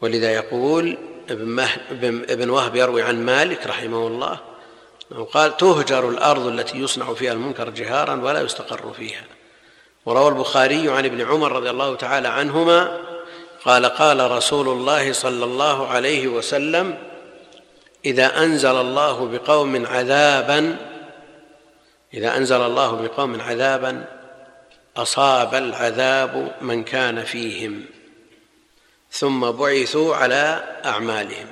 ولذا يقول ابن وهب يروي عن مالك رحمه الله قال تهجر الأرض التي يصنع فيها المنكر جهارا ولا يستقر فيها. وروى البخاري عن ابن عمر رضي الله تعالى عنهما قال قال رسول الله صلى الله عليه وسلم إذا أنزل الله بقوم عذابا إذا أنزل الله بقوم عذابا أصاب العذاب من كان فيهم. ثم بعثوا على أعمالهم.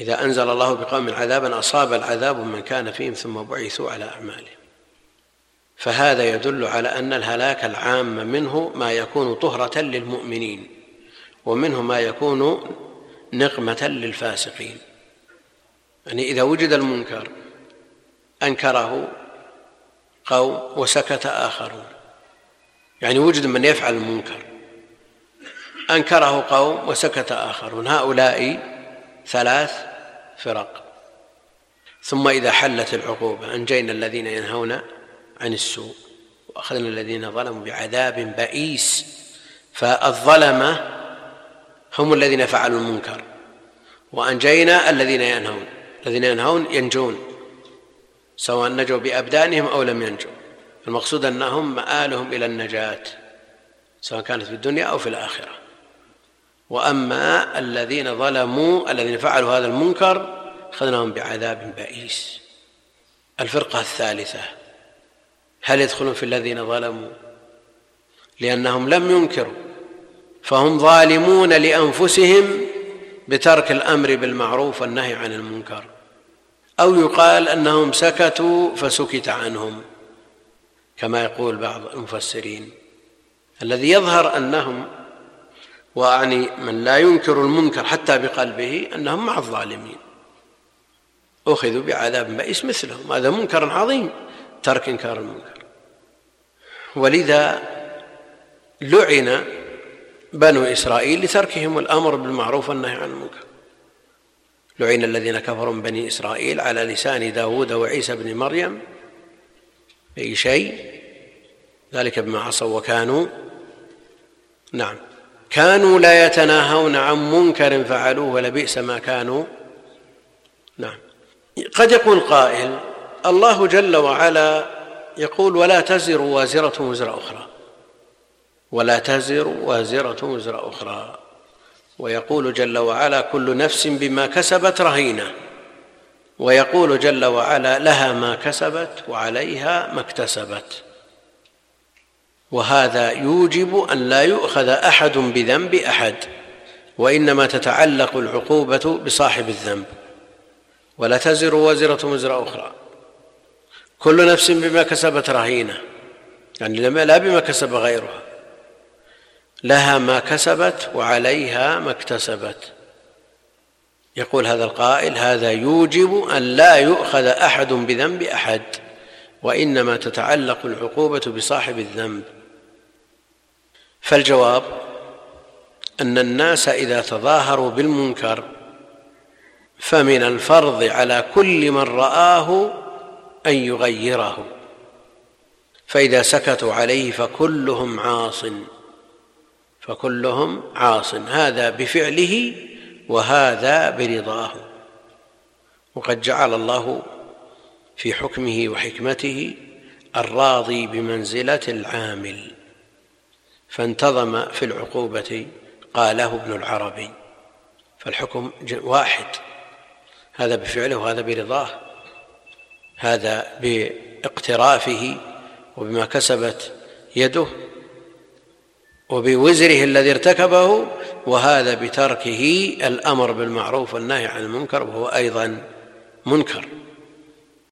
إذا أنزل الله بقوم عذابا أصاب العذاب من كان فيهم ثم بعثوا على أعمالهم. فهذا يدل على أن الهلاك العام منه ما يكون طهرة للمؤمنين ومنه ما يكون نقمة للفاسقين. يعني إذا وجد المنكر أنكره قوم وسكت آخرون. يعني وجد من يفعل المنكر. أنكره قوم وسكت آخرون. هؤلاء ثلاث فرق. ثم إذا حلت العقوبة أنجينا الذين ينهون عن السوء وأخذنا الذين ظلموا بعذاب بئيس فالظلمه هم الذين فعلوا المنكر. وأنجينا الذين ينهون الذين ينهون ينجون سواء نجوا بأبدانهم أو لم ينجوا. المقصود أنهم مآلهم إلى النجاة سواء كانت في الدنيا أو في الآخرة. وأما الذين ظلموا الذين فعلوا هذا المنكر أخذناهم بعذاب بئيس. الفرقة الثالثة هل يدخلون في الذين ظلموا؟ لأنهم لم ينكروا فهم ظالمون لأنفسهم بترك الأمر بالمعروف والنهي عن المنكر أو يقال أنهم سكتوا فسكت عنهم كما يقول بعض المفسرين. الذي يظهر أنهم وأعني من لا ينكر المنكر حتى بقلبه أنهم مع الظالمين. أخذوا بعذاب بئيس مثلهم. هذا منكر عظيم ترك إنكار المنكر. ولذا لعن بنو إسرائيل لتركهم الأمر بالمعروف والنهي عن المنكر. لعن الذين كفروا من بني إسرائيل على لسان داود وعيسى بن مريم اي شيء؟ ذلك بما عصوا وكانوا. نعم. كانوا لا يتناهون عن منكر فعلوه ولبئس ما كانوا. نعم. قد يقول قائل الله جل وعلا يقول ولا تزر وازرة وزر أخرى. ولا تزر وازرة وزر أخرى. ويقول جل وعلا كل نفس بما كسبت رهينة. ويقول جل وعلا لها ما كسبت وعليها ما اكتسبت. وهذا يوجب أن لا يؤخذ أحد بذنب أحد وإنما تتعلق العقوبة بصاحب الذنب. ولا تزر وازره وزر أخرى. كل نفس بما كسبت رهينة يعني لا بما كسب غيرها. لها ما كسبت وعليها ما اكتسبت. يقول هذا القائل هذا يوجب أن لا يؤخذ أحد بذنب أحد وإنما تتعلق العقوبة بصاحب الذنب. فالجواب أن الناس إذا تظاهروا بالمنكر فمن الفرض على كل من رآه أن يغيره. فإذا سكتوا عليه فكلهم عاص فكلهم عاص. هذا بفعله وهذا برضاه. وقد جعل الله في حكمه وحكمته الراضي بمنزلة العامل. فانتظم في العقوبة قاله ابن العربي فالحكم واحد. هذا بفعله وهذا برضاه هذا باقترافه وبما كسبت يده وبوزره الذي ارتكبه وهذا بتركه الأمر بالمعروف والنهي عن المنكر وهو أيضا منكر.